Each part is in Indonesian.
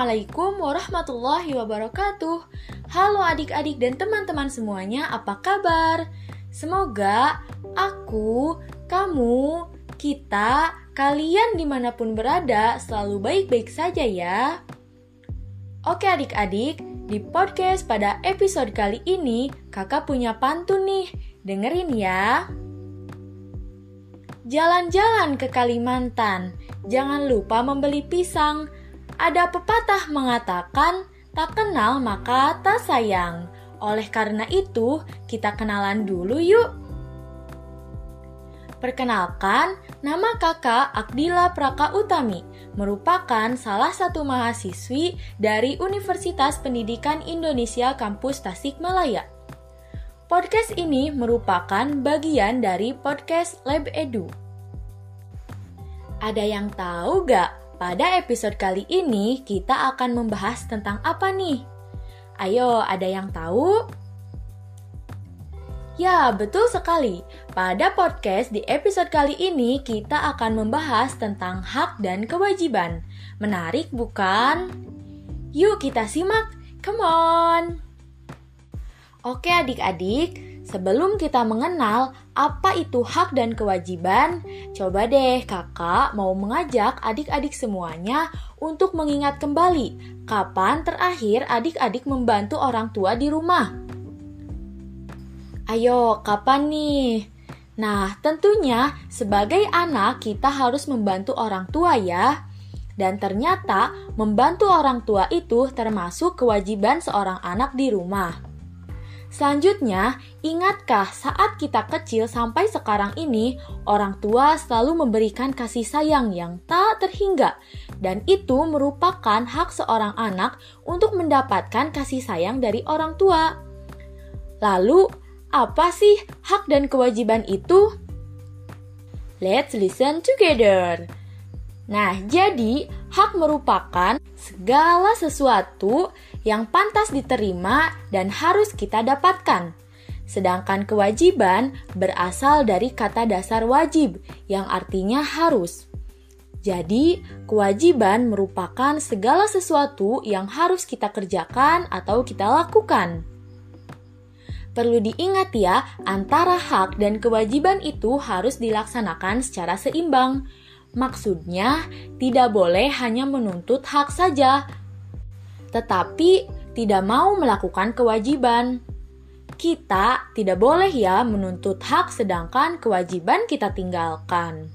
Assalamualaikum warahmatullahi wabarakatuh. Halo adik-adik dan teman-teman semuanya, apa kabar? Semoga aku, kamu, kita, kalian di mana pun berada selalu baik-baik saja ya. Oke adik-adik, di podcast pada episode kali ini kakak punya pantun nih, dengerin ya. Jalan-jalan ke Kalimantan, jangan lupa membeli pisang ada pepatah mengatakan, tak kenal maka tak sayang. Oleh karena itu, kita kenalan dulu yuk. Perkenalkan, nama kakak Akdila Praka Utami, merupakan salah satu mahasiswi dari Universitas Pendidikan Indonesia Kampus Tasikmalaya. Podcast ini merupakan bagian dari podcast Lab Edu. Ada yang tahu gak pada episode kali ini, kita akan membahas tentang apa nih? Ayo, ada yang tahu? Ya, betul sekali. Pada podcast di episode kali ini, kita akan membahas tentang hak dan kewajiban. Menarik, bukan? Yuk, kita simak. Come on! Oke, adik-adik, Sebelum kita mengenal apa itu hak dan kewajiban, coba deh kakak mau mengajak adik-adik semuanya untuk mengingat kembali kapan terakhir adik-adik membantu orang tua di rumah. Ayo, kapan nih? Nah, tentunya sebagai anak kita harus membantu orang tua ya. Dan ternyata membantu orang tua itu termasuk kewajiban seorang anak di rumah. Selanjutnya, ingatkah saat kita kecil sampai sekarang ini, orang tua selalu memberikan kasih sayang yang tak terhingga, dan itu merupakan hak seorang anak untuk mendapatkan kasih sayang dari orang tua. Lalu, apa sih hak dan kewajiban itu? Let's listen together. Nah, jadi hak merupakan segala sesuatu yang pantas diterima dan harus kita dapatkan. Sedangkan kewajiban berasal dari kata dasar wajib yang artinya harus. Jadi, kewajiban merupakan segala sesuatu yang harus kita kerjakan atau kita lakukan. Perlu diingat ya, antara hak dan kewajiban itu harus dilaksanakan secara seimbang. Maksudnya, tidak boleh hanya menuntut hak saja, tetapi tidak mau melakukan kewajiban. Kita tidak boleh ya menuntut hak sedangkan kewajiban kita tinggalkan.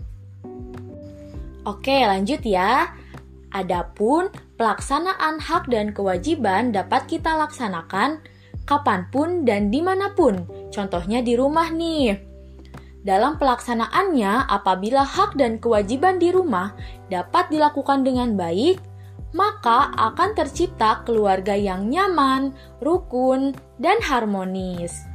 Oke, lanjut ya. Adapun pelaksanaan hak dan kewajiban dapat kita laksanakan kapan pun dan di mana pun. Contohnya di rumah nih. Dalam pelaksanaannya, apabila hak dan kewajiban di rumah dapat dilakukan dengan baik, maka akan tercipta keluarga yang nyaman, rukun, dan harmonis.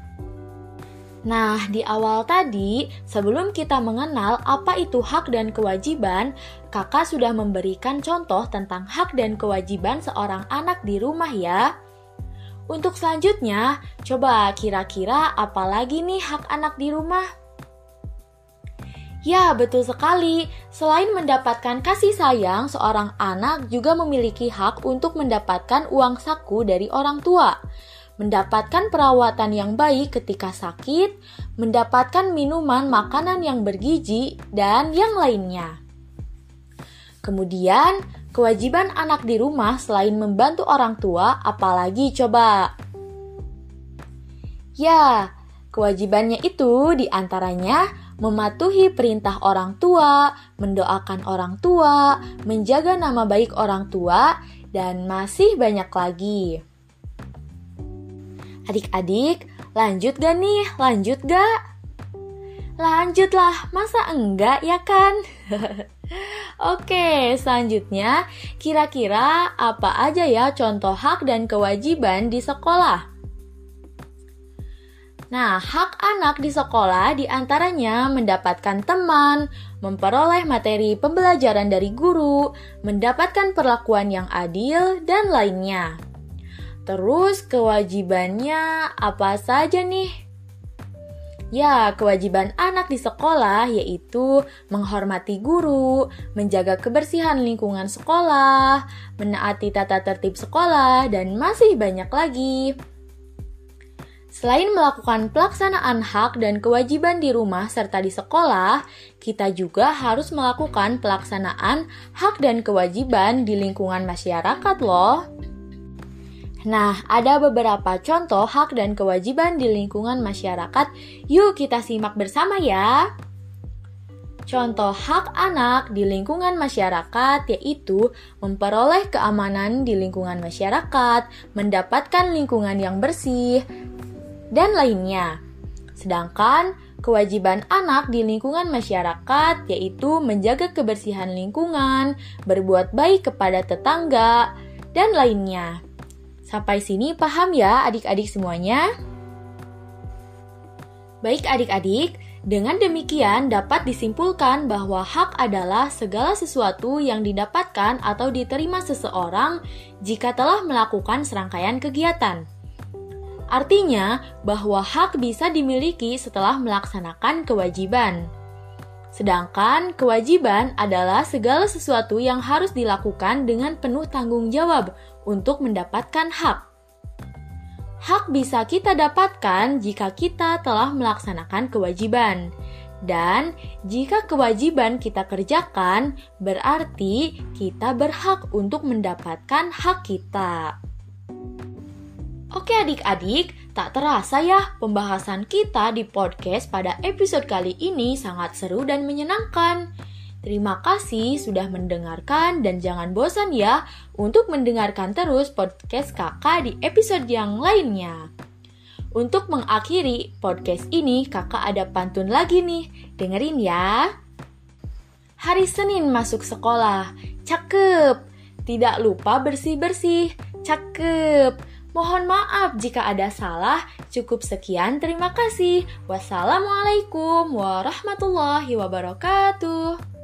Nah, di awal tadi, sebelum kita mengenal apa itu hak dan kewajiban, kakak sudah memberikan contoh tentang hak dan kewajiban seorang anak di rumah ya. Untuk selanjutnya, coba kira-kira apa lagi nih hak anak di rumah? Ya, betul sekali. Selain mendapatkan kasih sayang, seorang anak juga memiliki hak untuk mendapatkan uang saku dari orang tua, mendapatkan perawatan yang baik ketika sakit, mendapatkan minuman makanan yang bergizi, dan yang lainnya. Kemudian, kewajiban anak di rumah selain membantu orang tua, apalagi coba? Ya, kewajibannya itu di antaranya mematuhi perintah orang tua, mendoakan orang tua, menjaga nama baik orang tua, dan masih banyak lagi. Adik-adik, lanjut gak nih? Lanjut gak? Lanjutlah, masa enggak ya kan? Oke, selanjutnya kira-kira apa aja ya contoh hak dan kewajiban di sekolah? Nah, hak anak di sekolah di antaranya mendapatkan teman, memperoleh materi pembelajaran dari guru, mendapatkan perlakuan yang adil, dan lainnya. Terus kewajibannya apa saja nih? Ya, kewajiban anak di sekolah yaitu menghormati guru, menjaga kebersihan lingkungan sekolah, menaati tata tertib sekolah, dan masih banyak lagi. Selain melakukan pelaksanaan hak dan kewajiban di rumah serta di sekolah, kita juga harus melakukan pelaksanaan hak dan kewajiban di lingkungan masyarakat, loh. Nah, ada beberapa contoh hak dan kewajiban di lingkungan masyarakat. Yuk kita simak bersama ya. Contoh hak anak di lingkungan masyarakat yaitu memperoleh keamanan di lingkungan masyarakat, mendapatkan lingkungan yang bersih, dan lainnya. Sedangkan kewajiban anak di lingkungan masyarakat yaitu menjaga kebersihan lingkungan, berbuat baik kepada tetangga, dan lainnya. Sampai sini paham ya adik-adik semuanya? Baik adik-adik, dengan demikian dapat disimpulkan bahwa hak adalah segala sesuatu yang didapatkan atau diterima seseorang jika telah melakukan serangkaian kegiatan. Artinya bahwa hak bisa dimiliki setelah melaksanakan kewajiban. Sedangkan kewajiban adalah segala sesuatu yang harus dilakukan dengan penuh tanggung jawab untuk mendapatkan hak. Hak bisa kita dapatkan jika kita telah melaksanakan kewajiban. Dan jika kewajiban kita kerjakan, berarti kita berhak untuk mendapatkan hak kita. Oke adik-adik, tak terasa ya pembahasan kita di podcast pada episode kali ini sangat seru dan menyenangkan. Terima kasih sudah mendengarkan dan jangan bosan ya untuk mendengarkan terus podcast kakak di episode yang lainnya. Untuk mengakhiri podcast ini, kakak ada pantun lagi nih. Dengerin ya. Hari Senin masuk sekolah. Cakep. Tidak lupa bersih-bersih. Cakep. Mohon maaf jika ada salah. Cukup sekian, terima kasih. Wassalamualaikum warahmatullahi wabarakatuh.